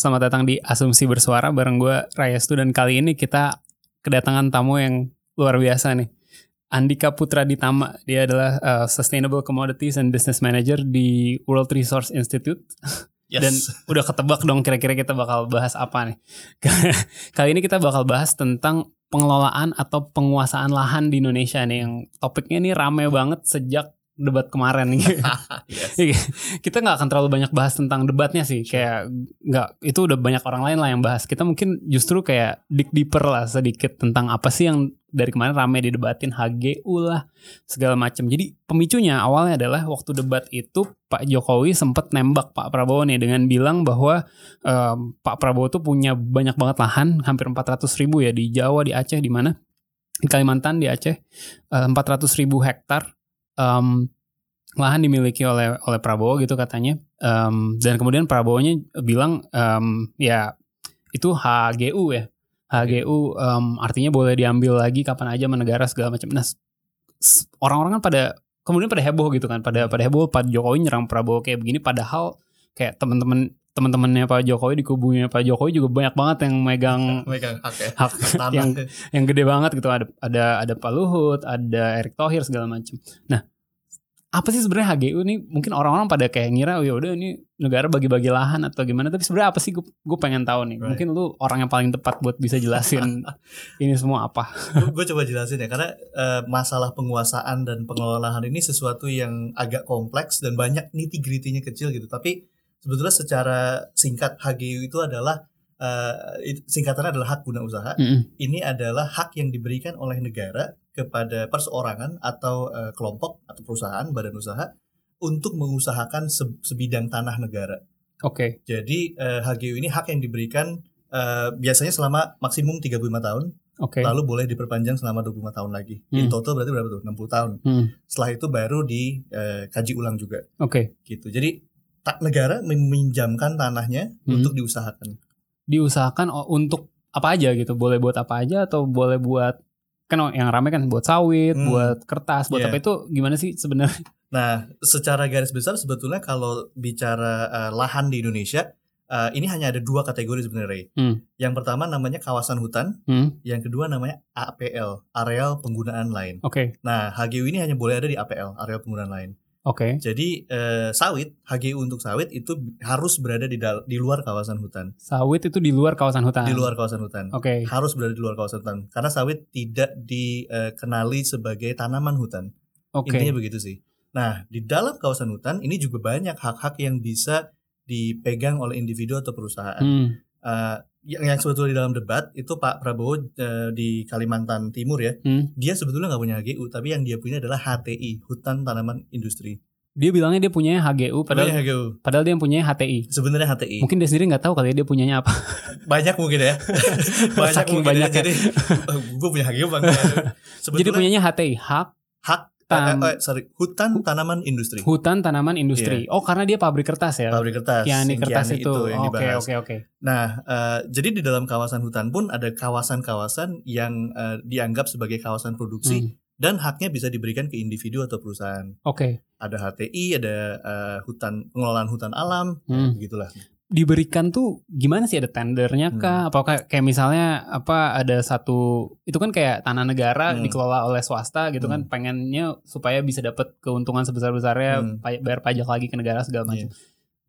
Selamat datang di Asumsi Bersuara bareng gue Rayastu dan kali ini kita kedatangan tamu yang luar biasa nih. Andika Putra Ditama, dia adalah uh, Sustainable Commodities and Business Manager di World Resource Institute. Yes. Dan udah ketebak dong kira-kira kita bakal bahas apa nih. kali ini kita bakal bahas tentang pengelolaan atau penguasaan lahan di Indonesia nih yang topiknya ini rame banget sejak debat kemarin yes. Iya. kita nggak akan terlalu banyak bahas tentang debatnya sih. Kayak nggak itu udah banyak orang lain lah yang bahas. Kita mungkin justru kayak dig deeper lah sedikit tentang apa sih yang dari kemarin rame didebatin HGU lah segala macam jadi pemicunya awalnya adalah waktu debat itu Pak Jokowi sempat nembak Pak Prabowo nih dengan bilang bahwa um, Pak Prabowo tuh punya banyak banget lahan hampir 400 ribu ya di Jawa di Aceh di mana? Di Kalimantan di Aceh uh, 400 ribu hektar um, lahan dimiliki oleh oleh Prabowo gitu katanya. Um, dan kemudian Prabowo-nya bilang um, ya itu HGU ya. HGU um, artinya boleh diambil lagi kapan aja sama negara segala macam. Nah orang-orang kan pada kemudian pada heboh gitu kan. Pada pada heboh Pak Jokowi nyerang Prabowo kayak begini padahal kayak teman-teman teman-temannya Pak Jokowi di kubunya Pak Jokowi juga banyak banget yang megang megang hak ya. hak Tanah. yang yang gede banget gitu. Ada ada ada Pak Luhut ada Erick Thohir segala macam nah apa sih sebenarnya HGU nih mungkin orang-orang pada kayak ngira oh ya udah ini negara bagi-bagi lahan atau gimana. Tapi sebenarnya apa sih? Gue gue pengen tahu nih. Right. mungkin lu orang yang paling tepat buat bisa jelasin ini semua apa. Gue coba jelasin ya karena eh, masalah penguasaan dan pengelolaan ini sesuatu yang agak kompleks dan banyak nitty gritty-nya kecil gitu. Tapi sebetulnya secara singkat HGU itu adalah it- singkatannya adalah hak guna usaha Mm-mm. ini adalah hak yang diberikan oleh negara kepada perseorangan atau eh, kelompok atau perusahaan badan usaha untuk mengusahakan se- sebidang tanah negara oke Jadi eh, HGU ini hak yang diberikan eh, biasanya selama maksimum 35 tahun, oke lalu boleh diperpanjang selama 25 tahun lagi. In Hmm. total berarti berapa tuh? 60 tahun. Hmm. Setelah itu baru dikaji ulang juga oke gitu. Jadi negara meminjamkan tanahnya Hmm. untuk diusahakan. diusahakan o- untuk apa aja gitu boleh buat apa aja atau boleh buat kan yang rame kan buat sawit Hmm. buat kertas buat Iya. apa itu gimana sih sebenarnya Nah, secara garis besar sebetulnya kalau bicara eh, lahan di Indonesia eh, ini hanya ada dua kategori sebenarnya. Hmm. Yang pertama namanya kawasan hutan, Hmm. yang kedua namanya APL, areal penggunaan lain. oke Nah, HGU ini hanya boleh ada di APL, area penggunaan lain. Oke Jadi eh, sawit, HGU untuk sawit itu harus berada di di luar kawasan hutan, Sawit itu di luar kawasan hutan. di luar kawasan hutan. Oke. Harus berada di luar kawasan hutan karena sawit tidak dikenali sebagai tanaman hutan. Oke. Intinya begitu sih. Nah, di dalam kawasan hutan ini juga banyak hak-hak yang bisa dipegang oleh individu atau perusahaan. Hmm. Eh, yang, yang sebetulnya di dalam debat itu Pak Prabowo eh, di Kalimantan Timur ya, Hmm. dia sebetulnya nggak punya HGU, tapi yang dia punya adalah HTI, Hutan Tanaman Industri. Dia bilangnya dia punya HGU padahal Punya HGU. padahal dia yang punya HTI. Sebenarnya HTI. Mungkin dia sendiri nggak tahu kali ya dia punyanya apa. banyak mungkin ya banyak Saking mungkin banyaknya. ya. jadi gue punya HGU bang Jadi punyanya HTI, hak hak Tan- eh, eh, sorry hutan tanaman industri hutan tanaman industri. Oh, karena dia pabrik kertas ya. pabrik kertas yang kertas Kiani itu. Oke, oke, oke. nah eh, jadi di dalam kawasan hutan pun ada kawasan-kawasan yang eh, dianggap sebagai kawasan produksi Hmm. dan haknya bisa diberikan ke individu atau perusahaan Oke. ada HTI ada eh, hutan pengelolaan hutan alam Hmm. begitulah Diberikan tuh gimana sih ada tendernya Hmm. kah? Apa kayak, kayak misalnya apa ada satu itu kan kayak tanah negara Hmm. dikelola oleh swasta gitu kan Hmm. pengennya supaya bisa dapat keuntungan sebesar-besarnya Hmm. bayar pajak lagi ke negara segala macam. Iya.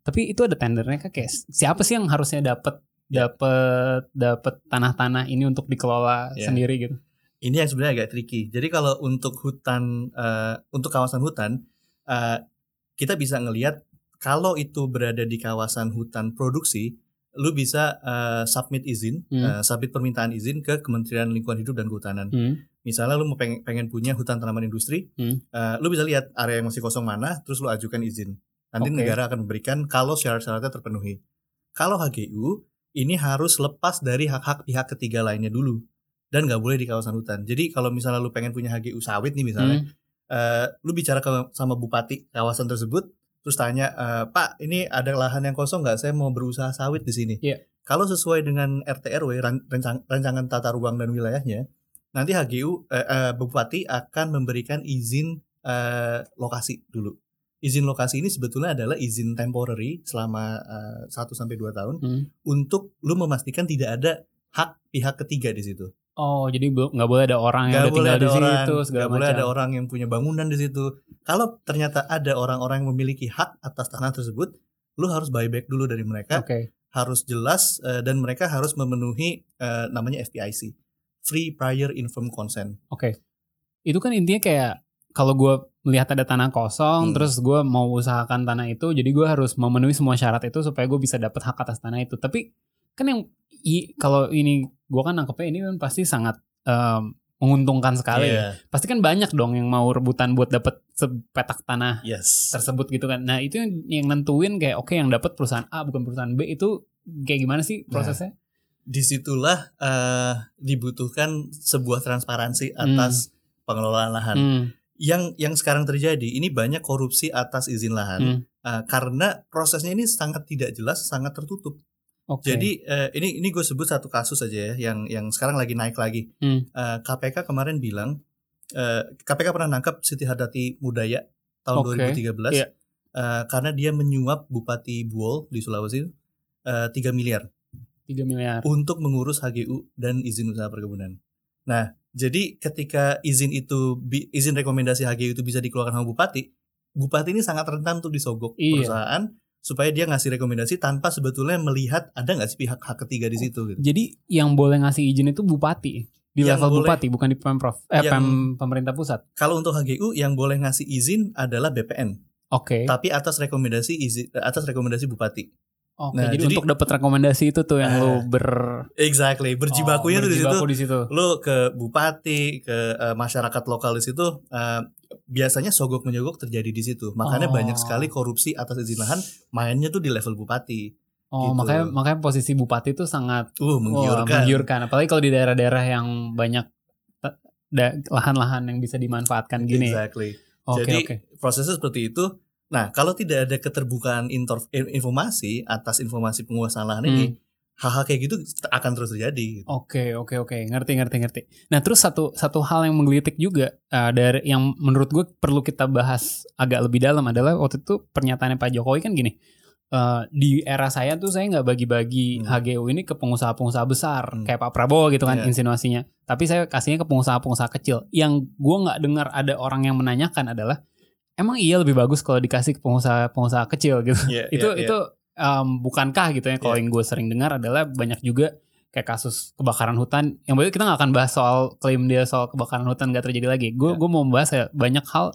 Tapi itu ada tendernya kah kayak siapa sih yang harusnya dapat dapat dapat tanah-tanah ini untuk dikelola Iya. sendiri gitu? ini yang sebenarnya agak tricky. Jadi kalau untuk hutan, eh, untuk kawasan hutan, eh, kita bisa ngelihat kalau itu berada di kawasan hutan produksi, lu bisa eh, submit izin, Hmm. eh, submit permintaan izin ke Kementerian Lingkungan Hidup dan Kehutanan. Hmm. Misalnya lu mau pengen, pengen punya hutan tanaman industri, Hmm. eh, lu bisa lihat area yang masih kosong mana, terus lu ajukan izin. Nanti Oke. negara akan memberikan kalau syarat-syaratnya terpenuhi. Kalau HGU ini harus lepas dari hak-hak pihak ketiga lainnya dulu dan nggak boleh di kawasan hutan. Jadi kalau misalnya lu pengen punya HGU sawit nih misalnya, Hmm. eh, lu bicara ke, sama bupati kawasan tersebut, terus tanya, eh, Pak, ini ada lahan yang kosong nggak? Saya mau berusaha sawit di sini. Iya. Kalau sesuai dengan RTRW ran- rencang- rancangan tata ruang dan wilayahnya, nanti HGU eh, eh, bupati akan memberikan izin eh, lokasi dulu. Izin lokasi ini sebetulnya adalah izin temporary selama 1 sampai 2 tahun Hmm. untuk lu memastikan tidak ada hak pihak ketiga di situ. Oh, jadi nggak boleh ada orang yang Gak udah boleh tinggal ada di orang, situ segala gak boleh macam. ada orang yang punya bangunan di situ. Kalau ternyata ada orang-orang yang memiliki hak atas tanah tersebut, lu harus buyback dulu dari mereka, Oke. harus jelas eh, dan mereka harus memenuhi eh, namanya FPIC, Free Prior Informed Consent. Oke. Itu kan intinya kayak kalau gue melihat ada tanah kosong, Hmm. terus gue mau usahakan tanah itu, jadi gue harus memenuhi semua syarat itu supaya gue bisa dapat hak atas tanah itu. Tapi kan yang i- kalau ini gue kan nangkepnya ini kan pasti sangat em, menguntungkan sekali. ya. Iya, Pasti kan banyak dong yang mau rebutan buat dapat sepetak tanah Yes. tersebut gitu kan. Nah itu yang, yang nentuin kayak oke yang dapat perusahaan A bukan perusahaan B itu kayak gimana sih prosesnya? Di situlah eh, dibutuhkan sebuah transparansi atas pengelolaan lahan. Hmm, Yang yang sekarang terjadi ini banyak korupsi atas izin lahan. hmm, Eh, karena prosesnya ini sangat tidak jelas, sangat tertutup. Oke. Jadi eh, ini ini gue sebut satu kasus aja ya yang yang sekarang lagi naik lagi. Hmm. Eh, KPK kemarin bilang eh, KPK pernah nangkap Siti Hadati Mudaya tahun Oke, 2013 iya. eh, karena dia menyuap Bupati Buol di Sulawesi eh, 3 miliar 3 miliar. untuk mengurus HGU dan izin usaha perkebunan. Nah, jadi ketika izin itu izin rekomendasi HGU itu bisa dikeluarkan sama bupati, bupati ini sangat rentan untuk disogok Iya. perusahaan supaya dia ngasih rekomendasi tanpa sebetulnya melihat ada nggak sih pihak hak ketiga di situ gitu. Jadi yang boleh ngasih izin itu bupati di Yang level boleh- bupati bukan di pemprov eh Yang- pem pemerintah pusat. Kalau untuk HGU yang boleh ngasih izin adalah BPN, Oke. tapi atas rekomendasi izin atas rekomendasi bupati. Oke, nah, jadi, jadi- untuk dapat rekomendasi itu tuh yang Eh, lu ber Exactly, berjibakunya oh, tuh di situ. berjibaku di situ. Lo ke bupati, ke eh, masyarakat lokal di situ eh, biasanya sogok menyogok terjadi di situ. Makanya Oh. banyak sekali korupsi atas izin lahan mainnya tuh di level bupati. Oh, gitu. makanya makanya posisi bupati itu sangat Uh, wah, menggiurkan. menggiurkan. Apalagi kalau di daerah-daerah yang banyak lahan-lahan yang bisa dimanfaatkan gini. Exactly. Oke, Jadi oke. prosesnya seperti itu. Nah, kalau tidak ada keterbukaan informasi atas informasi penguasaan lahan ini, Hmm. Hal-hal kayak gitu akan terus terjadi. Oke oke oke ngerti ngerti ngerti. Nah terus satu satu hal yang menggelitik juga uh, dari yang menurut gue perlu kita bahas agak lebih dalam adalah waktu itu pernyataannya Pak Jokowi kan gini. uh, di era saya tuh saya nggak bagi-bagi Hmm. HGU ini ke pengusaha-pengusaha besar Hmm. kayak Pak Prabowo gitu kan Iya. insinuasinya. Tapi saya kasihnya ke pengusaha-pengusaha kecil. Yang gue nggak dengar ada orang yang menanyakan adalah emang iya lebih bagus kalau dikasih ke pengusaha-pengusaha kecil gitu Iya, itu iya, iya. itu um, bukankah gitu ya kalau Iya. yang gue sering dengar adalah banyak juga kayak kasus kebakaran hutan yang berarti kita nggak akan bahas soal klaim dia soal kebakaran hutan nggak terjadi lagi gue Iya. gue mau membahas ya banyak hal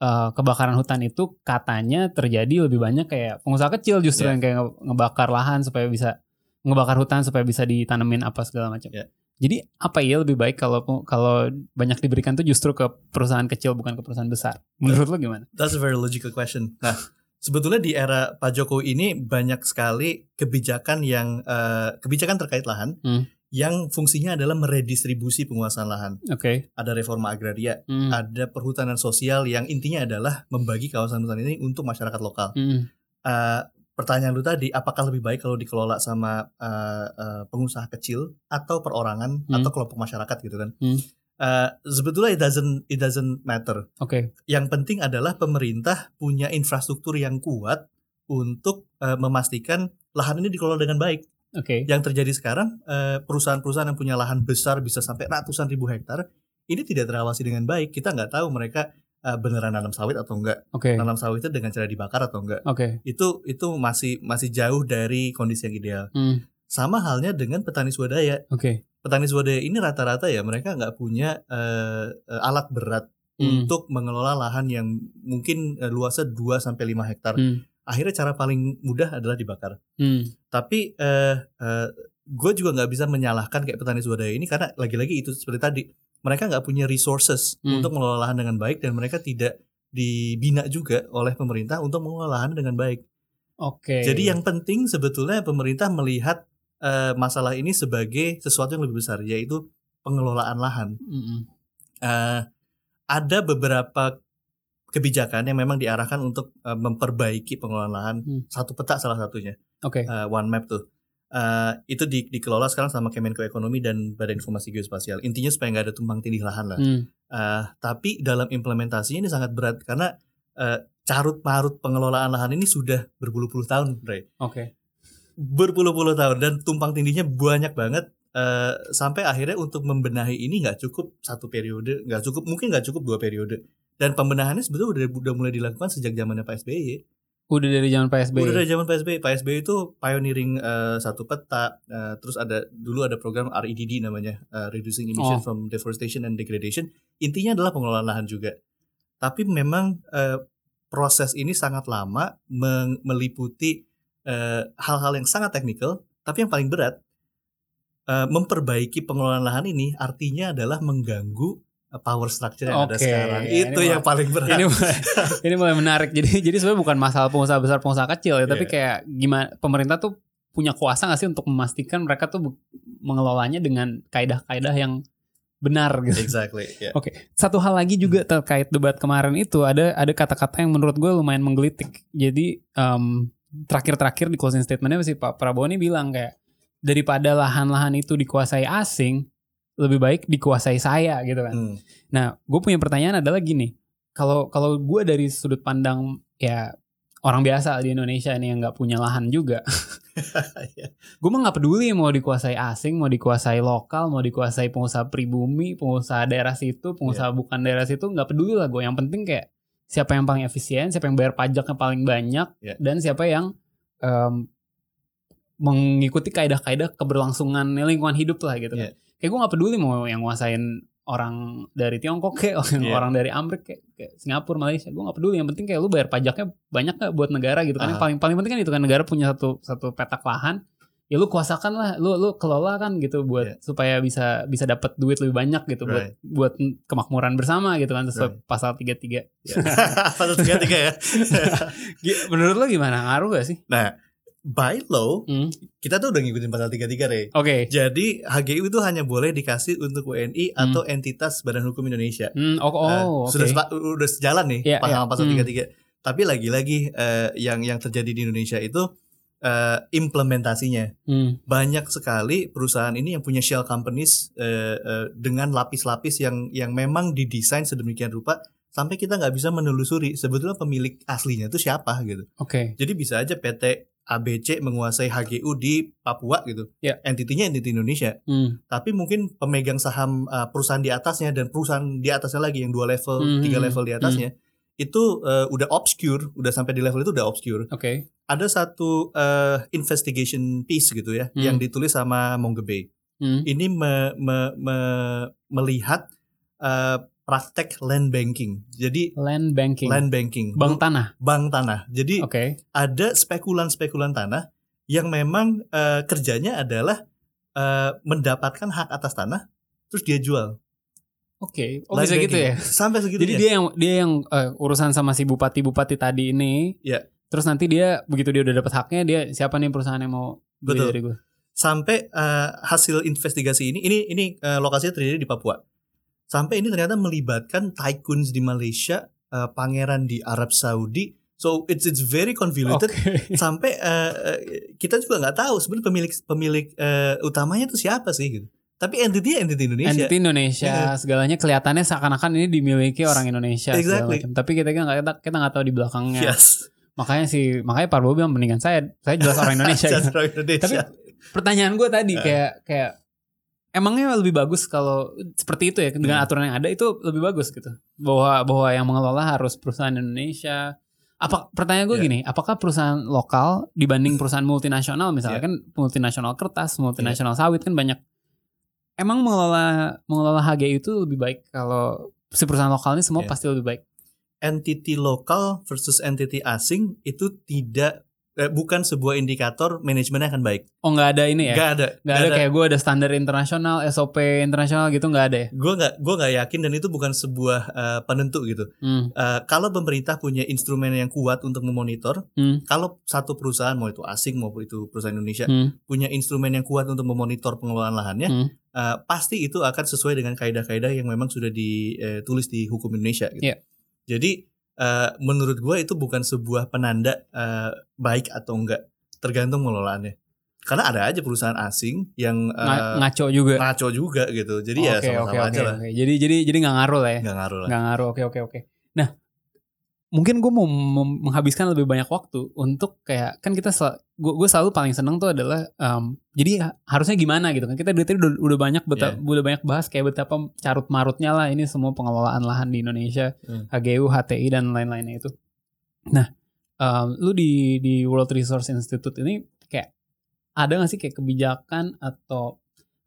uh, kebakaran hutan itu katanya terjadi lebih banyak kayak pengusaha kecil justru Iya. yang kayak nge- ngebakar lahan supaya bisa ngebakar hutan supaya bisa ditanemin apa segala macam Iya. jadi apa ya lebih baik kalau kalau banyak diberikan tuh justru ke perusahaan kecil bukan ke perusahaan besar menurut lo gimana That's a very logical question. Nah, sebetulnya di era Pak Jokowi ini banyak sekali kebijakan yang eh, kebijakan terkait lahan Hmm. yang fungsinya adalah meredistribusi penguasaan lahan. oke Ada reforma agraria, Hmm. ada perhutanan sosial yang intinya adalah membagi kawasan hutan ini untuk masyarakat lokal. Hmm. Eh, pertanyaan lu tadi, apakah lebih baik kalau dikelola sama eh, eh, pengusaha kecil atau perorangan Hmm. atau kelompok masyarakat gitu kan? Hmm. Eh, sebetulnya it doesn't it doesn't matter oke yang penting adalah pemerintah punya infrastruktur yang kuat untuk eh, memastikan lahan ini dikelola dengan baik. oke Yang terjadi sekarang eh, perusahaan-perusahaan yang punya lahan besar bisa sampai ratusan ribu hektar ini tidak terawasi dengan baik. Kita nggak tahu mereka eh, beneran nanam sawit atau enggak. oke Nanam sawit itu dengan cara dibakar atau enggak. oke Itu itu masih masih jauh dari kondisi yang ideal. Hmm. Sama halnya dengan petani swadaya. Oke. Petani swadaya ini rata-rata ya mereka nggak punya eh, alat berat Hmm. untuk mengelola lahan yang mungkin eh, luasnya 2 sampai 5 hektar. Hmm. Akhirnya cara paling mudah adalah dibakar. Hmm. Tapi eh, gue juga nggak bisa menyalahkan kayak petani swadaya ini karena lagi-lagi itu seperti tadi mereka nggak punya resources Hmm. untuk mengelola lahan dengan baik dan mereka tidak dibina juga oleh pemerintah untuk mengelola lahan dengan baik. Oke. Jadi yang penting sebetulnya pemerintah melihat eh, masalah ini sebagai sesuatu yang lebih besar yaitu pengelolaan lahan. Mm-mm. Eh, ada beberapa kebijakan yang memang diarahkan untuk eh, memperbaiki pengelolaan lahan. Hmm. Satu peta salah satunya, Oke. eh, One Map tuh. Eh, itu di- dikelola sekarang sama Kemenko Ekonomi dan Badan Informasi Geospasial. Intinya supaya nggak ada tumpang tindih lahan lah. Hmm. Eh, tapi dalam implementasinya ini sangat berat karena eh, carut marut pengelolaan lahan ini sudah berpuluh-puluh tahun. Oke. Berpuluh-puluh tahun dan tumpang tindihnya banyak banget. eh, sampai akhirnya untuk membenahi ini nggak cukup satu periode, nggak cukup mungkin nggak cukup dua periode. Dan pembenahannya sebetulnya udah, udah mulai dilakukan sejak zamannya Pak SBY. Udah dari zaman PSBY. Udah dari zaman Pak SBY. Pak SBY itu pioneering eh, satu peta. eh, terus ada dulu ada program REDD namanya, eh, Reducing Emission Oh. from Deforestation and Degradation. Intinya adalah pengelolaan lahan juga. Tapi memang eh, proses ini sangat lama eh, hal-hal yang sangat teknikal. Tapi yang paling berat eh, memperbaiki pengelolaan lahan ini artinya adalah mengganggu eh, power structure yang ada Oke, sekarang. ya, Itu yang paling berat. ini mulai, ini mulai menarik. Jadi jadi sebenarnya bukan masalah pengusaha besar pengusaha kecil ya, tapi Iya. kayak gimana pemerintah tuh punya kuasa nggak sih untuk memastikan mereka tuh mengelolanya dengan kaidah-kaidah yang benar gitu. exactly. ya. Satu hal lagi juga terkait debat kemarin itu ada ada kata-kata yang menurut gue lumayan menggelitik. Jadi em, terakhir-terakhir di closing statementnya si Pak Prabowo ini bilang kayak daripada lahan-lahan itu dikuasai asing, lebih baik dikuasai saya gitu kan. Hmm. Nah, gue punya pertanyaan adalah gini, kalau kalau gue dari sudut pandang ya orang biasa di Indonesia ini yang nggak punya lahan juga, gue mah nggak peduli mau dikuasai asing, mau dikuasai lokal, mau dikuasai pengusaha pribumi, pengusaha daerah situ, pengusaha bukan daerah situ, nggak peduli lah gue. Yang penting kayak siapa yang paling efisien, siapa yang bayar pajaknya paling banyak, Ya. dan siapa yang em, mengikuti kaidah-kaidah keberlangsungan lingkungan hidup lah gitu. Kan. Kayak gue nggak peduli mau yang nguasain orang dari Tiongkok kayak orang, Iya. orang dari Amerika kayak, kayak Singapura Malaysia gue nggak peduli yang penting kayak lu bayar pajaknya banyak gak buat negara gitu kan yang Aha. paling paling penting kan itu kan negara punya satu satu petak lahan ya lu kuasakan lah lu lu kelola kan gitu buat Iya. supaya bisa bisa dapat duit lebih banyak gitu Right. buat buat kemakmuran bersama gitu kan sesuai Right. pasal 33 Ya. Pasal tiga tiga ya. Gi- menurut lu gimana ngaruh gak sih Nah, by law Hmm, kita tuh udah ngikutin pasal 33 Re. oke Jadi HGU itu hanya boleh dikasih untuk WNI Hmm. atau entitas Badan Hukum Indonesia. Hmm, oh, Eh, oh oke sudah sepa- udah sejalan nih Iya, pasal iya. pasal Hmm. 33. Tapi lagi-lagi eh, yang yang terjadi di Indonesia itu eh, implementasinya. Hmm, Banyak sekali perusahaan ini yang punya shell companies eh, eh, dengan lapis-lapis yang yang memang didesain sedemikian rupa sampai kita nggak bisa menelusuri sebetulnya pemilik aslinya itu siapa gitu. oke Jadi bisa aja PT ABC menguasai HGU di Papua gitu. Ya. Entitinya entiti Indonesia. Hmm, Tapi mungkin pemegang saham uh, perusahaan di atasnya dan perusahaan di atasnya lagi yang dua level, Hmm, tiga hmm, level di atasnya itu uh, udah obscure, udah sampai di level itu udah obscure. oke Ada satu uh, investigation piece gitu ya Hmm. yang ditulis sama Mongebay. Hmm, Ini me- me- me- melihat uh, praktek land banking. Jadi land banking land banking, bank tanah bank tanah. Jadi oke ada spekulan-spekulan tanah yang memang eh, kerjanya adalah eh, mendapatkan hak atas tanah terus dia jual. Oke oh Land bisa gitu ya Sampai segitu Jadi dia yang dia yang eh, urusan sama si bupati-bupati tadi ini. Iya. Terus nanti dia begitu dia udah dapat haknya dia siapa nih perusahaan yang mau beli Betul. dari gue. sampai eh, hasil investigasi ini ini ini eh, lokasinya terjadi di Papua. Sampai ini ternyata melibatkan tycoons di Malaysia, eh, pangeran di Arab Saudi. So it's it's very convoluted. Sampai eh, eh, kita juga nggak tahu sebenarnya pemilik pemilik eh, utamanya itu siapa sih gitu. Tapi entity entity Indonesia. Entity Indonesia segalanya kelihatannya seakan-akan ini dimiliki orang Indonesia Exactly. Tapi kita kan nggak kita kita nggak tahu di belakangnya. Yes. Makanya si makanya Pak Bobo bilang mendingan saya saya jelas orang Indonesia. gitu. Orang Indonesia. Tapi pertanyaan gue tadi Eh. kayak kayak emangnya lebih bagus kalau seperti itu ya dengan Hmm. aturan yang ada itu lebih bagus gitu bahwa bahwa yang mengelola harus perusahaan Indonesia apa pertanyaan gue Ya. gini apakah perusahaan lokal dibanding perusahaan multinasional misalnya Ya. kan multinasional kertas multinasional sawit kan banyak emang mengelola mengelola HGI itu lebih baik kalau si perusahaan lokal ini semua Ya. pasti lebih baik entity lokal versus entity asing itu tidak eh, bukan sebuah indikator manajemennya akan baik. Oh nggak ada ini ya? Gak ada. Nggak ada, kayak gue ada standar internasional, SOP internasional gitu nggak ada ya? Gue nggak gue nggak yakin dan itu bukan sebuah eh, penentu gitu. Hmm. Eh, kalau pemerintah punya instrumen yang kuat untuk memonitor, Hmm. kalau satu perusahaan mau itu asing maupun itu perusahaan Indonesia Hmm. punya instrumen yang kuat untuk memonitor pengelolaan lahannya, Hmm. eh, pasti itu akan sesuai dengan kaidah-kaidah yang memang sudah ditulis di hukum Indonesia. Gitu. Iya. Jadi eh, menurut gue itu bukan sebuah penanda eh, baik atau enggak, tergantung pengelolaannya. Karena ada aja perusahaan asing yang Nga- ngaco juga. ngaco juga gitu. Jadi ya Oke, sama-sama oke, aja oke, lah. Jadi jadi jadi nggak ngaruh lah ya? Nggak ngaruh lah. Nggak ngaruh. Oke oke oke. Mungkin gue mau menghabiskan lebih banyak waktu untuk kayak kan kita gue gue selalu paling seneng tuh adalah em, jadi ha- harusnya gimana gitu kan kita dari tadi udah, udah banyak beta- Iya. udah banyak bahas kayak betapa carut marutnya lah ini semua pengelolaan lahan di Indonesia Hmm. HGU HTI dan lain-lainnya itu nah em, lu di di World Resource Institute ini kayak ada gak sih kayak kebijakan atau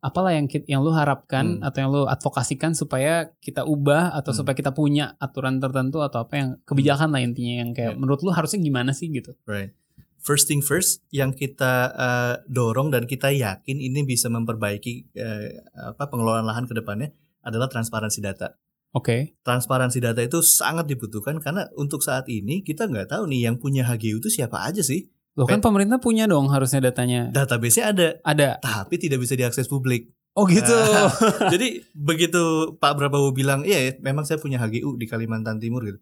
apalah yang yang lu harapkan Hmm. atau yang lu advokasikan supaya kita ubah atau Hmm. supaya kita punya aturan tertentu atau apa yang kebijakan lah intinya yang kayak Ya. menurut lu harusnya gimana sih gitu Right. First thing first, yang kita eh, dorong dan kita yakin ini bisa memperbaiki eh, apa pengelolaan lahan ke depannya adalah transparansi data. oke Transparansi data itu sangat dibutuhkan karena untuk saat ini kita nggak tahu nih yang punya HGU itu siapa aja sih. Lo kan Pe- pemerintah punya dong harusnya datanya Database-nya ada, ada tapi tidak bisa diakses publik. oh gitu Jadi begitu Pak Prabowo bilang, iya ya, memang saya punya HGU di Kalimantan Timur gitu.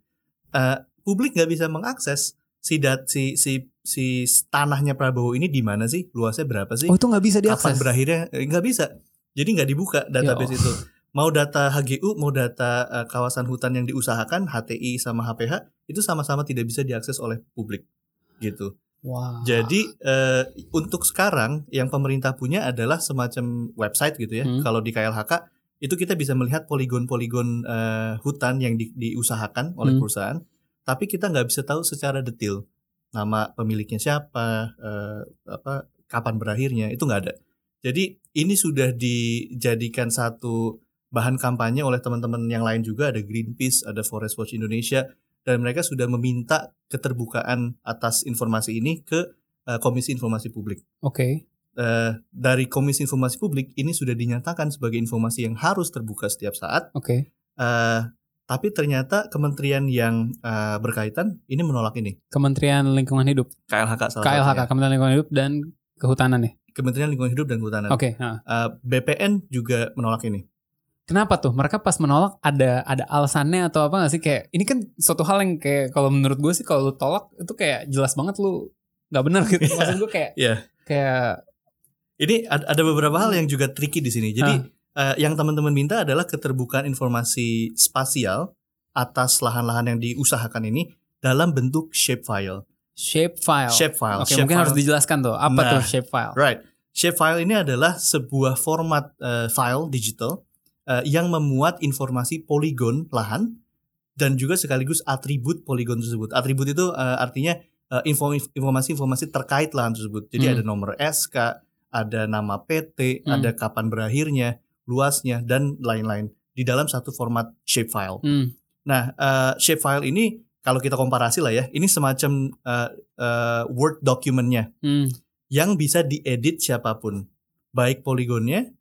Eh, publik nggak bisa mengakses si dat si si si tanahnya Prabowo ini di mana sih, luasnya berapa sih, oh itu nggak bisa kapan diakses berakhirnya Eh, nggak bisa. Jadi nggak dibuka database itu. Mau data HGU, mau data eh, kawasan hutan yang diusahakan HTI sama HPH itu sama-sama tidak bisa diakses oleh publik gitu. Wow Jadi eh, untuk sekarang yang pemerintah punya adalah semacam website gitu ya. Hmm. Kalau di KLHK itu kita bisa melihat poligon-poligon eh, hutan yang di- diusahakan oleh Hmm. perusahaan, tapi kita nggak bisa tahu secara detail nama pemiliknya siapa, eh, apa, kapan berakhirnya itu nggak ada. Jadi ini sudah dijadikan satu bahan kampanye oleh teman-teman yang lain juga ada Greenpeace, ada Forest Watch Indonesia dan mereka sudah meminta keterbukaan atas informasi ini ke eh, Komisi Informasi Publik. oke Eh, dari Komisi Informasi Publik ini sudah dinyatakan sebagai informasi yang harus terbuka setiap saat. oke Eh, tapi ternyata kementerian yang eh, berkaitan ini menolak ini. Kementerian Lingkungan Hidup KLHK salah KLHK satunya. Kementerian Lingkungan Hidup dan Kehutanan ya Kementerian Lingkungan Hidup dan Kehutanan. oke nah. Eh, BPN juga menolak ini. Kenapa tuh? Mereka pas menolak ada ada alasannya atau apa gak sih? Kayak ini kan suatu hal yang kayak kalau menurut gue sih kalau lu tolak itu kayak jelas banget lu nggak benar gitu. Maksud gue kayak Iya. kayak Ini ad- ada beberapa hal yang juga tricky di sini. Jadi Ah. eh, yang teman-teman minta adalah keterbukaan informasi spasial atas lahan-lahan yang diusahakan ini dalam bentuk shapefile. shape file. Shapefile. Oke, mungkin harus dijelaskan tuh apa Nah. tuh shape file. Right. Shapefile ini adalah sebuah format eh, file digital eh, yang memuat informasi poligon lahan dan juga sekaligus atribut poligon tersebut. Atribut itu eh, artinya info- informasi-informasi terkait lahan tersebut. Jadi Hmm. ada nomor SK, ada nama PT, Hmm. ada kapan berakhirnya, luasnya dan lain-lain di dalam satu format shapefile. Hmm. Nah, eh, shapefile ini kalau kita komparasi lah ya, ini semacam eh, eh, Word documentnya Hmm. yang bisa diedit siapa pun, baik poligonnya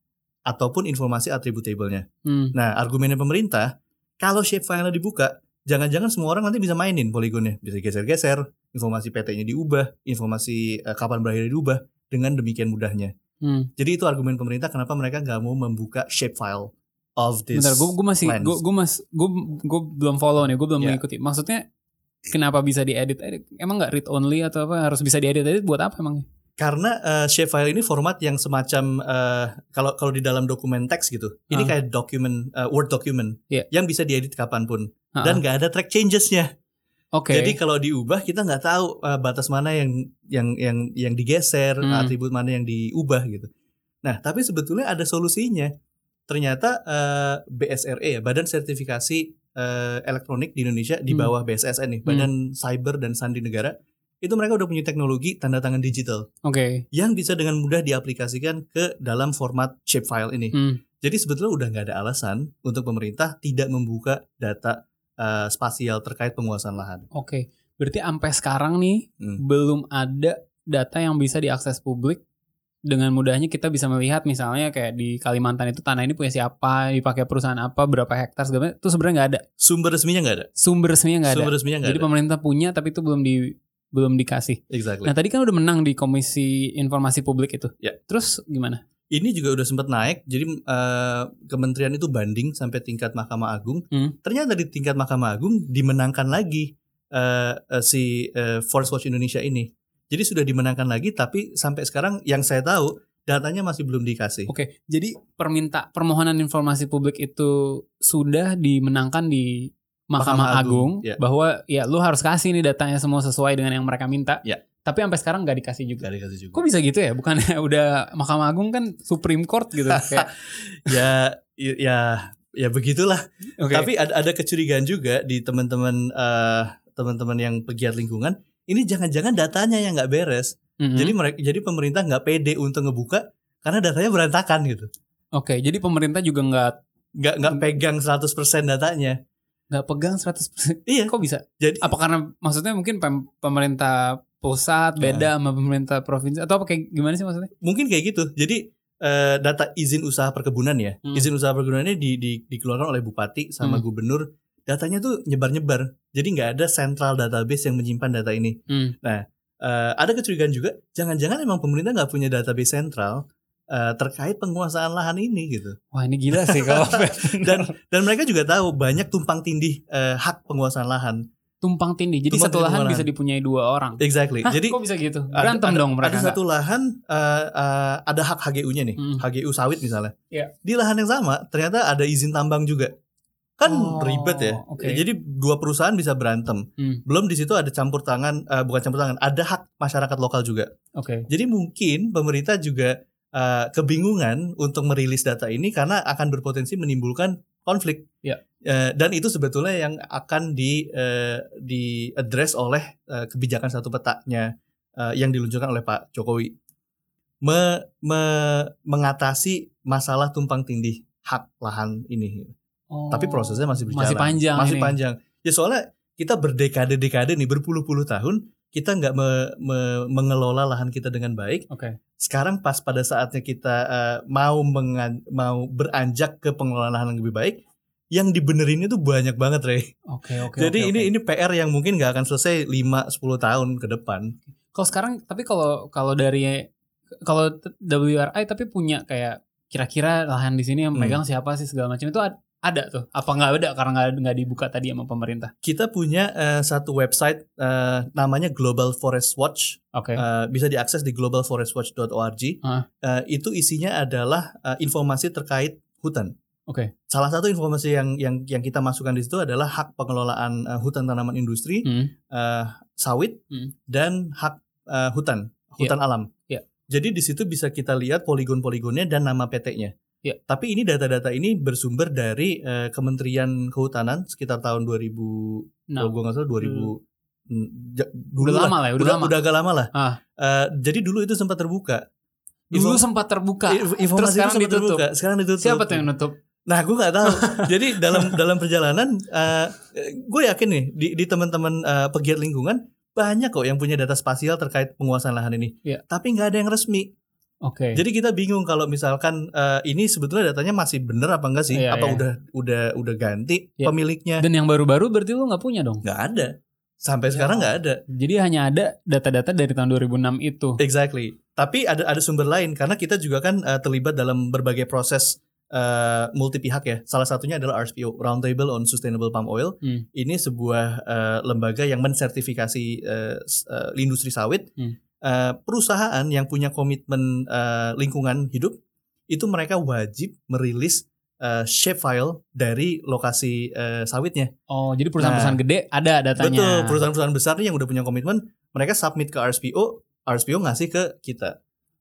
ataupun informasi atribut tabelnya. Hmm. Nah, argumennya pemerintah, kalau shapefile dibuka, jangan-jangan semua orang nanti bisa mainin poligonnya, bisa geser-geser, informasi PT-nya diubah, informasi eh, kapan berakhir diubah dengan demikian mudahnya. Hmm. Jadi itu argumen pemerintah kenapa mereka nggak mau membuka shapefile of this. Bentar, gue masih lens. gue gue mas gue gue belum follow nih, gue belum Ya. mengikuti. Maksudnya kenapa bisa diedit? edit? Emang nggak read only atau apa? Harus bisa diedit edit buat apa emang? Karena eh, shapefile ini format yang semacam eh, kalau kalau di dalam dokumen teks gitu, ini Ah. kayak dokumen eh, word document Iya. yang bisa diedit kapan pun Ah, dan nggak ada track changesnya. Oke. Jadi kalau diubah kita nggak tahu eh, batas mana yang yang yang yang digeser, Hmm. atribut mana yang diubah gitu. Nah, tapi sebetulnya ada solusinya. Ternyata eh, BSRE ya, Badan Sertifikasi eh, Elektronik di Indonesia di Hmm. bawah BSSN nih, Badan Cyber dan Sandi Negara, itu mereka udah punya teknologi tanda tangan digital Oke. yang bisa dengan mudah diaplikasikan ke dalam format shapefile ini. Hmm. Jadi sebetulnya udah nggak ada alasan untuk pemerintah tidak membuka data eh, spasial terkait penguasaan lahan. Oke. Berarti sampai sekarang nih Hmm. belum ada data yang bisa diakses publik dengan mudahnya kita bisa melihat misalnya kayak di Kalimantan itu tanah ini punya siapa, dipakai perusahaan apa, berapa hektar segala. Itu sebenarnya nggak ada. Sumber resminya nggak ada. Sumber resminya nggak ada. Sumber resminya nggak Jadi ada. pemerintah punya tapi itu belum di belum dikasih. Exactly. Nah tadi kan udah menang di Komisi Informasi Publik itu. Ya. Terus gimana? Ini juga udah sempat naik. Jadi eh, kementerian itu banding sampai tingkat Mahkamah Agung. Hmm. Ternyata di tingkat Mahkamah Agung dimenangkan lagi eh, eh, si eh, Forest Watch Indonesia ini. Jadi sudah dimenangkan lagi, tapi sampai sekarang yang saya tahu datanya masih belum dikasih. Oke, jadi perminta permohonan informasi publik itu sudah dimenangkan di Mahkamah, Agung, Agung, ya. bahwa ya lu harus kasih nih datanya semua sesuai dengan yang mereka minta. Ya. Tapi sampai sekarang nggak dikasih juga. Nggak dikasih juga. Kok bisa gitu ya? Bukannya udah Mahkamah Agung kan Supreme Court gitu. Kayak, ya, ya, ya begitulah. oke. Tapi ada, ada kecurigaan juga di teman-teman eh, teman-teman yang pegiat lingkungan. Ini jangan-jangan datanya yang nggak beres. Mhm. Jadi mereka, jadi pemerintah nggak pede untuk ngebuka karena datanya berantakan gitu. oke, jadi pemerintah juga nggak Nggak nggak pegang 100% datanya. Nggak pegang 100%. Iya. Kok bisa? Jadi Apa karena maksudnya mungkin pem- pemerintah pusat Ya. beda sama pemerintah provinsi atau apa kayak gimana sih maksudnya? mungkin kayak gitu. Jadi eh, data izin usaha perkebunan ya. Hmm. Izin usaha perkebunan ini di, di- dikeluarkan oleh bupati sama Hmm. gubernur. Datanya tuh nyebar-nyebar. Jadi nggak ada central database yang menyimpan data ini. Hmm. Eh, ada kecurigaan juga, jangan-jangan emang pemerintah nggak punya database sentral eh, terkait penguasaan lahan ini gitu. Wah ini gila sih kalau Dan dan mereka juga tahu banyak tumpang tindih eh, hak penguasaan lahan. tumpang tindih. Jadi Tumpang satu lahan bisa dipunyai dua orang. Exactly. Hah, Jadi kok bisa gitu? ada- Berantem ada, dong mereka. Ada nggak? satu lahan eh, eh, ada hak HGU-nya nih, Hmm. HGU sawit misalnya. Iya. Di lahan yang sama ternyata ada izin tambang juga. Kan Oh, ribet ya. oke. Jadi dua perusahaan bisa berantem. Hmm. Belum di situ ada campur tangan, eh, bukan campur tangan, ada hak masyarakat lokal juga. Oke. Jadi mungkin pemerintah juga uh, kebingungan untuk merilis data ini karena akan berpotensi menimbulkan konflik. Ya. Uh, dan itu sebetulnya yang akan di uh, di address oleh uh, kebijakan satu petanya uh, yang diluncurkan oleh Pak Jokowi. Me, me- mengatasi masalah tumpang tindih hak lahan ini. Oh. Tapi prosesnya masih berjalan. Masih panjang Masih ini. panjang. Ya soalnya kita berdekade-dekade nih berpuluh-puluh tahun kita nggak me- me- mengelola lahan kita dengan baik. Oke. Sekarang pas pada saatnya kita eh, mau mengan- mau beranjak ke pengelolaan lahan yang lebih baik, yang dibenerin itu banyak banget, Rey. Oke oke. Jadi oke, ini oke. ini PR yang mungkin nggak akan selesai 5 10 tahun ke depan. kalau sekarang tapi kalau kalau dari kalau WRI tapi punya kayak kira-kira lahan di sini yang Hmm. megang siapa sih segala macam itu ad- ada tuh. Apa nggak ada karena nggak nggak dibuka tadi sama pemerintah? Kita punya eh, satu website eh, namanya Global Forest Watch. Oke. Eh, bisa diakses di globalforestwatch.org. Ah. Eh, itu isinya adalah eh, informasi terkait hutan. Oke. Salah satu informasi yang yang yang kita masukkan di situ adalah hak pengelolaan eh, hutan tanaman industri, Hmm. eh, sawit, Hmm. dan hak eh, hutan, hutan alam. Iya. Jadi di situ bisa kita lihat poligon-poligonnya dan nama PT-nya. Iya. Tapi ini data-data ini bersumber dari eh, Kementerian Kehutanan sekitar tahun 2000 Nah, kalau gue nggak salah 2000 mm, ja- dulu udah lah. lama lah ya, udah, udah, lama. udah agak lama lah. Ah. Eh, jadi dulu itu sempat terbuka. Dulu Info- sempat terbuka. Info- Terus informasi itu sekarang sempat ditutup. terbuka. Sekarang ditutup. Siapa tuh yang nutup? Nah, gue nggak tahu. Jadi dalam dalam perjalanan, eh, gue yakin nih di, di teman-teman eh, pegiat lingkungan banyak kok yang punya data spasial terkait penguasaan lahan ini. Iya. Tapi nggak ada yang resmi. Oke. Jadi kita bingung kalau misalkan eh, ini sebetulnya datanya masih bener apa enggak sih? Iya, apa iya. udah udah udah ganti Iya. pemiliknya? Dan yang baru-baru berarti lu nggak punya dong? Nggak ada. Sampai Ya. sekarang nggak ada. Jadi hanya ada data-data dari tahun 2006 itu. Exactly. Tapi ada ada sumber lain karena kita juga kan eh, terlibat dalam berbagai proses eh, multi pihak ya. Salah satunya adalah RSPO Roundtable on Sustainable Palm Oil. Hmm. Ini sebuah eh, lembaga yang mensertifikasi s- eh, industri sawit. Hmm. Eh, perusahaan yang punya komitmen eh, lingkungan hidup itu mereka wajib merilis eh, shape file dari lokasi eh, sawitnya. Oh, jadi perusahaan-perusahaan gede ada datanya. Nah. Betul, perusahaan-perusahaan besar nih yang udah punya komitmen, mereka submit ke RSPO, RSPO ngasih ke kita.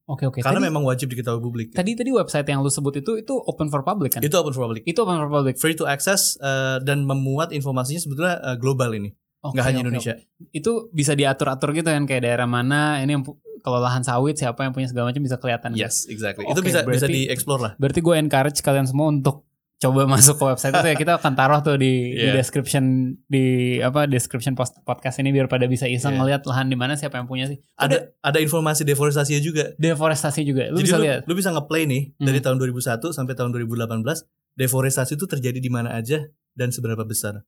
Oke, oke. Karena tadi, memang wajib diketahui publik. tadi tadi website yang lu sebut itu itu open for public kan? Itu open for public. Itu open for public. Free to access eh, dan memuat informasinya sebetulnya eh, global ini, Oke, nggak hanya Indonesia. oke. Itu bisa diatur-atur gitu kan kayak daerah mana ini yang kalau lahan sawit siapa yang punya segala macam bisa kelihatan. gitu. Yes, exactly. Oke, itu bisa bisa berarti- dieksplor lah. Berarti gue encourage kalian semua untuk coba masuk ke website itu ya kita akan taruh tuh di, di Yeah. description di apa description post podcast ini biar pada bisa iseng Yeah. ngeliat lahan di mana siapa yang punya sih. Ada Ada ada informasi deforestasinya juga. deforestasi juga. Lu Jadi bisa lu, lihat. lu bisa ngeplay nih Hmm. dari tahun 2001 sampai tahun 2018 deforestasi itu terjadi di mana aja dan seberapa besar.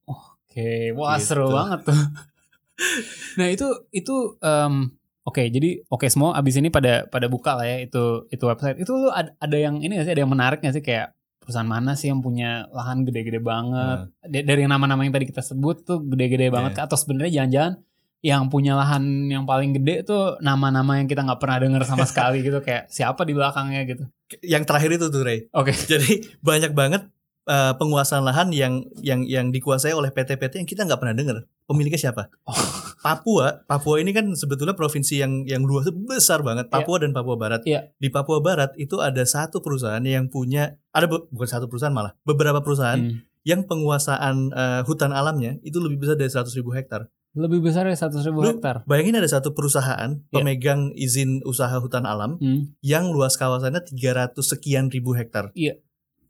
Oke, wah Gitu. seru banget tuh. nah itu itu em, oke jadi oke semua abis ini pada pada buka lah ya itu itu website. Itu lu ada, ada yang ini gak sih ada yang menarik gak sih kayak perusahaan mana sih yang punya lahan gede-gede banget Da- dari nama-nama yang tadi kita sebut tuh gede-gede banget atau sebenarnya jangan-jangan yang punya lahan yang paling gede tuh nama-nama yang kita nggak pernah dengar sama sekali gitu kayak siapa di belakangnya gitu. Yang terakhir itu tuh Ray. Oke. Jadi banyak banget eh, penguasaan lahan yang yang yang dikuasai oleh PT-PT yang kita nggak pernah dengar. Pemiliknya siapa? Oh. Papua. Papua ini kan sebetulnya provinsi yang yang luas besar banget. Papua dan Papua Barat. Iya. Di Papua Barat itu ada satu perusahaan yang punya ada be- bukan satu perusahaan malah beberapa perusahaan Hmm. yang penguasaan eh, hutan alamnya itu lebih besar dari 100 ribu hektar. Lebih besar dari 100 ribu hektar. Bayangin ada satu perusahaan Iya. pemegang izin usaha hutan alam Hmm. yang luas kawasannya 300 sekian ribu hektar. Iya.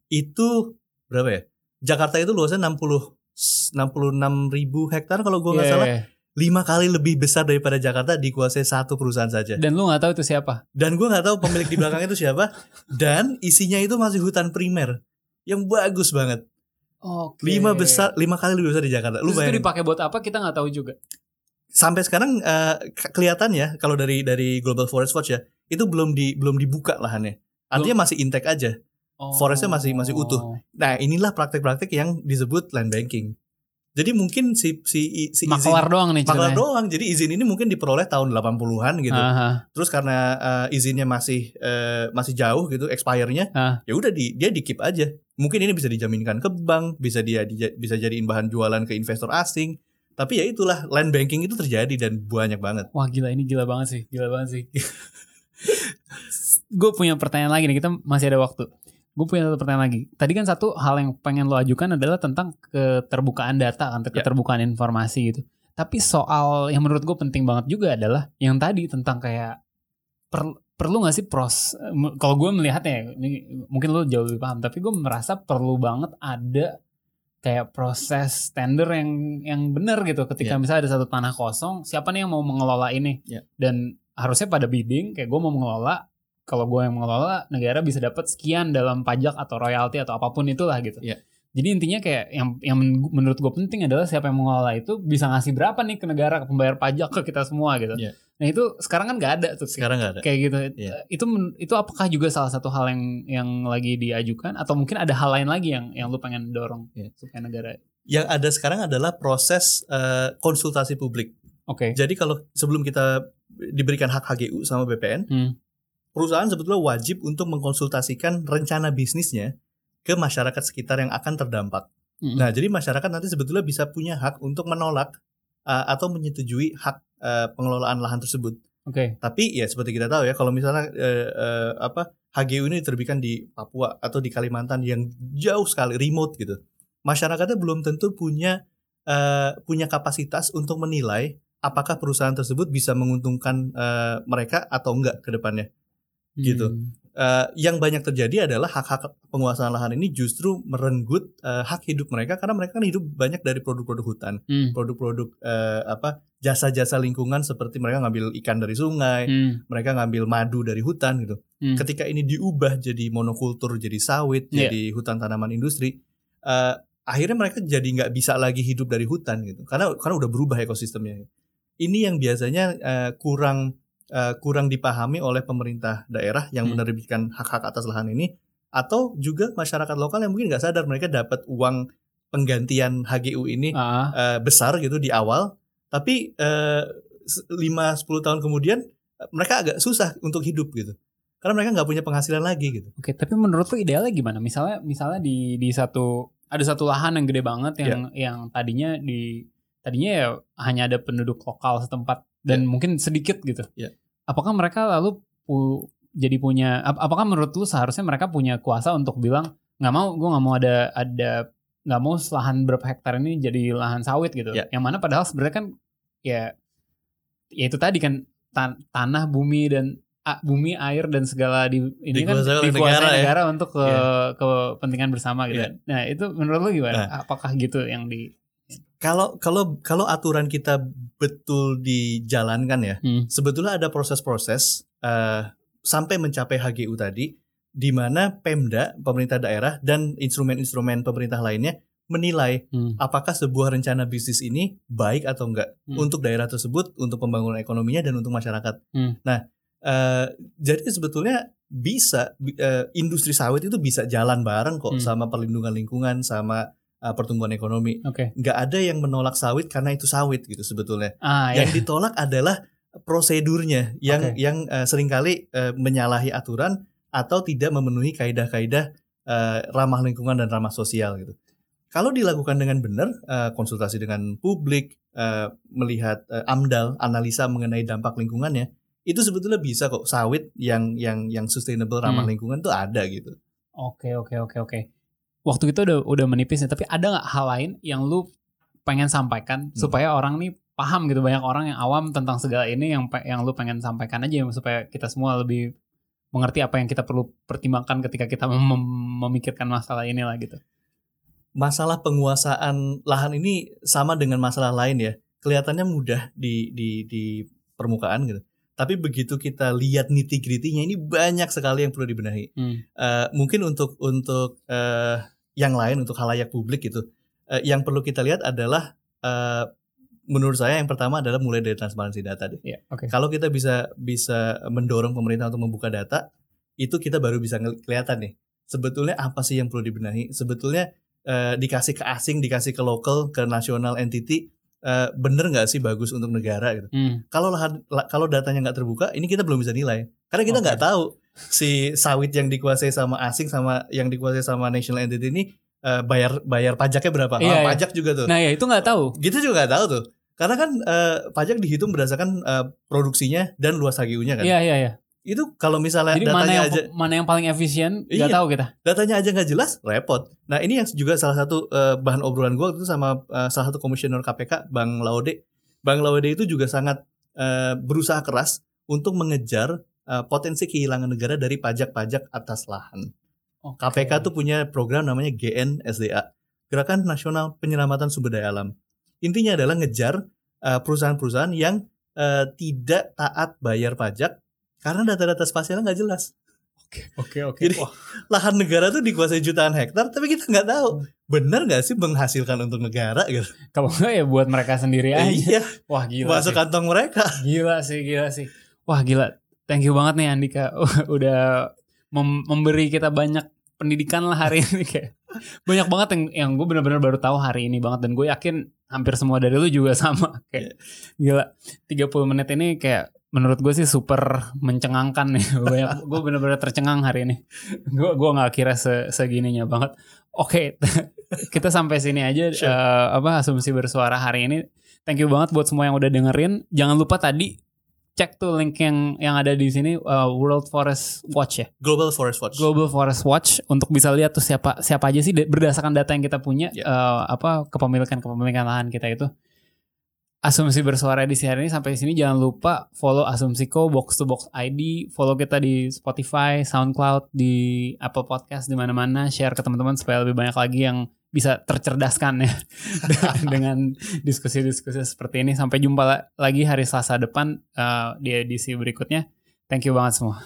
Itu berapa ya? Jakarta itu luasnya 60 66 ribu hektar kalau gua nggak Iya, salah. iya. Lima kali lebih besar daripada Jakarta dikuasai satu perusahaan saja. Dan lu nggak tahu itu siapa? Dan gua nggak tahu pemilik di belakang itu siapa. Dan isinya itu masih hutan primer yang bagus banget. Oke. Lima besar, lima kali lebih besar di Jakarta. Lu Terus itu dipakai buat apa kita nggak tahu juga. Sampai sekarang ke- kelihatan ya kalau dari dari Global Forest Watch ya itu belum di belum dibuka lahannya. Artinya masih intact aja. Oh. Forestnya masih- masih utuh. Nah inilah praktek-praktek yang disebut land banking. Jadi mungkin si si si izin Maklar doang nih maklar doang. Jadi izin ini mungkin diperoleh tahun 80-an gitu. Aha. Terus karena eh, izinnya masih eh, masih jauh gitu expire-nya, Ah. ya udah di dia di keep aja. Mungkin ini bisa dijaminkan ke bank, bisa dia dija- bisa jadiin bahan jualan ke investor asing. Tapi ya itulah land banking itu terjadi dan banyak banget. Wah gila ini gila banget sih, gila banget sih. gue punya pertanyaan lagi nih, kita masih ada waktu. Gue punya satu pertanyaan lagi. Tadi kan satu hal yang pengen lo ajukan adalah tentang keterbukaan data kan, Ya. keterbukaan informasi gitu. Tapi soal yang menurut gue penting banget juga adalah yang tadi tentang kayak per- perlu gak sih pros? Kalau gue melihatnya, ini mungkin lo jauh lebih paham. Tapi gue merasa perlu banget ada kayak proses tender yang yang benar gitu. Ketika Ya. misalnya ada satu tanah kosong, siapa nih yang mau mengelola ini? Ya. Dan harusnya pada bidding kayak gue mau mengelola kalau gue yang mengelola negara bisa dapat sekian dalam pajak atau royalti atau apa pun itulah gitu. Iya. Jadi intinya kayak yang yang men- menurut gue penting adalah siapa yang mengelola itu bisa ngasih berapa nih ke negara ke pembayar pajak ke kita semua gitu. Iya. Nah itu sekarang kan nggak ada tuh Sekarang nggak ada. kayak gitu. Iya. Itu itu apakah juga salah satu hal yang yang lagi diajukan atau mungkin ada hal lain lagi yang yang lu pengen dorong Iya. supaya negara. Yang ada sekarang adalah proses eh, konsultasi publik. Oke. Jadi kalau sebelum kita diberikan hak HGU sama BPN, Hmm. Perusahaan sebetulnya wajib untuk mengkonsultasikan rencana bisnisnya ke masyarakat sekitar yang akan terdampak. Mm-mm. Nah, jadi masyarakat nanti sebetulnya bisa punya hak untuk menolak uh, atau menyetujui hak uh, pengelolaan lahan tersebut. Oke. Tapi ya seperti kita tahu ya, kalau misalnya uh, uh, apa HGU ini diterbitkan di Papua atau di Kalimantan yang jauh sekali remote gitu, masyarakatnya belum tentu punya uh, punya kapasitas untuk menilai apakah perusahaan tersebut bisa menguntungkan uh, mereka atau enggak ke depannya. Gitu. Hmm. Eh, yang banyak terjadi adalah hak-hak penguasaan lahan ini justru merenggut eh, hak hidup mereka karena mereka kan hidup banyak dari produk-produk hutan, Hmm. produk-produk eh, apa jasa-jasa lingkungan seperti mereka ngambil ikan dari sungai, Hmm. mereka ngambil madu dari hutan gitu. Hmm. Ketika ini diubah jadi monokultur, jadi sawit, Iya. jadi hutan tanaman industri, eh, akhirnya mereka jadi nggak bisa lagi hidup dari hutan gitu, karena karena udah berubah ekosistemnya. Ini yang biasanya eh, kurang eh, kurang dipahami oleh pemerintah daerah yang Hmm. menerbitkan hak-hak atas lahan ini, atau juga masyarakat lokal yang mungkin nggak sadar mereka dapat uang penggantian HGU ini Ah, eh, besar gitu di awal, tapi eh, 5-10 tahun kemudian mereka agak susah untuk hidup gitu. Karena mereka nggak punya penghasilan lagi gitu. Oke, tapi menurut lu idealnya gimana? Misalnya misalnya di di satu ada satu lahan yang gede banget yang Iya. yang tadinya di tadinya ya hanya ada penduduk lokal setempat dan Iya. mungkin sedikit gitu. Iya. Apakah mereka lalu pu- jadi punya ap- apakah menurut lu seharusnya mereka punya kuasa untuk bilang nggak mau gue nggak mau ada ada nggak mau lahan berapa hektar ini jadi lahan sawit gitu. Iya. Yang mana padahal sebenarnya kan ya ya itu tadi kan tan- tanah bumi dan a- bumi, air dan segala di ini kan Dikuasai negara negara, ya. untuk ke Iya. kepentingan bersama gitu. Iya. Nah, itu menurut lu gimana? Nah. Apakah gitu yang di Kalau kalau kalau aturan kita betul dijalankan ya, Hmm. sebetulnya ada proses-proses eh, sampai mencapai HGU tadi, di mana Pemda, pemerintah daerah dan instrumen-instrumen pemerintah lainnya menilai Hmm. apakah sebuah rencana bisnis ini baik atau enggak Hmm. untuk daerah tersebut, untuk pembangunan ekonominya dan untuk masyarakat. Hmm. Nah, eh, jadi sebetulnya bisa bi- eh, industri sawit itu bisa jalan bareng kok Hmm. sama perlindungan lingkungan, sama eh, pertumbuhan ekonomi. Oke. Nggak ada yang menolak sawit karena itu sawit gitu sebetulnya. Ah, ya. Yang ditolak adalah prosedurnya yang Oke. yang eh, sering kali eh, menyalahi aturan atau tidak memenuhi kaidah-kaidah eh, ramah lingkungan dan ramah sosial gitu. Kalau dilakukan dengan benar, eh, konsultasi dengan publik, eh, melihat eh, AMDAL, analisa mengenai dampak lingkungannya, itu sebetulnya bisa kok sawit yang yang yang sustainable ramah Hmm. lingkungan tuh ada gitu. Oke, oke, oke, oke. Waktu kita udah udah menipis nih, tapi ada nggak hal lain yang lu pengen sampaikan Hmm. supaya orang nih paham gitu banyak orang yang awam tentang segala ini yang yang lu pengen sampaikan aja supaya kita semua lebih mengerti apa yang kita perlu pertimbangkan ketika kita mem- mem- memikirkan masalah ini lah gitu. masalah penguasaan lahan ini sama dengan masalah lain ya. Kelihatannya mudah di di di permukaan gitu. Tapi begitu kita lihat nitty-gritty-nya ini banyak sekali yang perlu dibenahi. Hmm. Eh, mungkin untuk untuk eh, yang lain untuk halayak publik gitu. eh, yang perlu kita lihat adalah eh, menurut saya yang pertama adalah mulai dari transparansi data deh. Iya, oke. Kalau kita bisa bisa mendorong pemerintah untuk membuka data, itu kita baru bisa kelihatan nih. Sebetulnya apa sih yang perlu dibenahi? Sebetulnya eh, dikasih ke asing, dikasih ke lokal, ke nasional entity, eh, bener nggak sih bagus untuk negara gitu. Hmm. Kalau kalau datanya nggak terbuka, ini kita belum bisa nilai. Karena kita nggak tahu si sawit yang dikuasai sama asing sama yang dikuasai sama national entity ini eh, bayar bayar pajaknya berapa? Iya, Ah, iya. pajak juga tuh. Nah ya itu nggak tahu. Gitu juga nggak tahu tuh. Karena kan eh, pajak dihitung berdasarkan eh, produksinya dan luas HGU-nya kan. Iya iya iya. Itu kalau misalnya Jadi mana datanya yang aja mana yang paling efisien nggak Iya. tahu kita. datanya aja nggak jelas, repot. Nah ini yang juga salah satu eh, bahan obrolan gue itu sama eh, salah satu komisioner KPK, Bang Laude. Bang Laude itu juga sangat eh, berusaha keras untuk mengejar eh, potensi kehilangan negara dari pajak-pajak atas lahan. Oke. KPK tuh punya program namanya GNSDA, Gerakan Nasional Penyelamatan Sumber Daya Alam. Intinya adalah ngejar perusahaan-perusahaan yang eh, tidak taat bayar pajak karena data-data spasialnya nggak jelas. Oke oke. Jadi- Wah, Lahan negara tuh dikuasai jutaan hektar, tapi kita nggak tahu benar nggak sih menghasilkan untuk negara gitu. kalau nggak ya buat mereka sendiri aja. iya, Wah gila. masuk sih. kantong mereka. Gila sih, gila sih. Wah gila. Thank you banget nih Andika udah mem- memberi kita banyak pendidikan lah hari ini kayak banyak banget yang yang gue benar-benar baru tahu hari ini banget dan gue yakin hampir semua dari lu juga sama kayak gila 30 menit ini kayak menurut gue sih super mencengangkan nih. Banyak gue benar-benar tercengang hari ini. Gue gua nggak kira se segininya banget. Oke kita sampai sini aja Sure. eh, apa asumsi bersuara hari ini. Thank you banget buat semua yang udah dengerin. Jangan lupa tadi cek tuh link yang yang ada di sini uh, World Forest Watch ya. Global Forest Watch. Global Forest Watch untuk bisa lihat tuh siapa siapa aja sih da- berdasarkan data yang kita punya Ya. eh, apa kepemilikan kepemilikan lahan kita itu asumsi bersuara di hari ini sampai sini jangan lupa follow asumsiko box to box ID follow kita di Spotify SoundCloud di Apple Podcast di mana-mana. Share ke teman-teman supaya lebih banyak lagi yang bisa tercerdaskan ya dengan diskusi-diskusi seperti ini. Sampai jumpa la- lagi hari Selasa depan eh, di edisi berikutnya. Thank you banget semua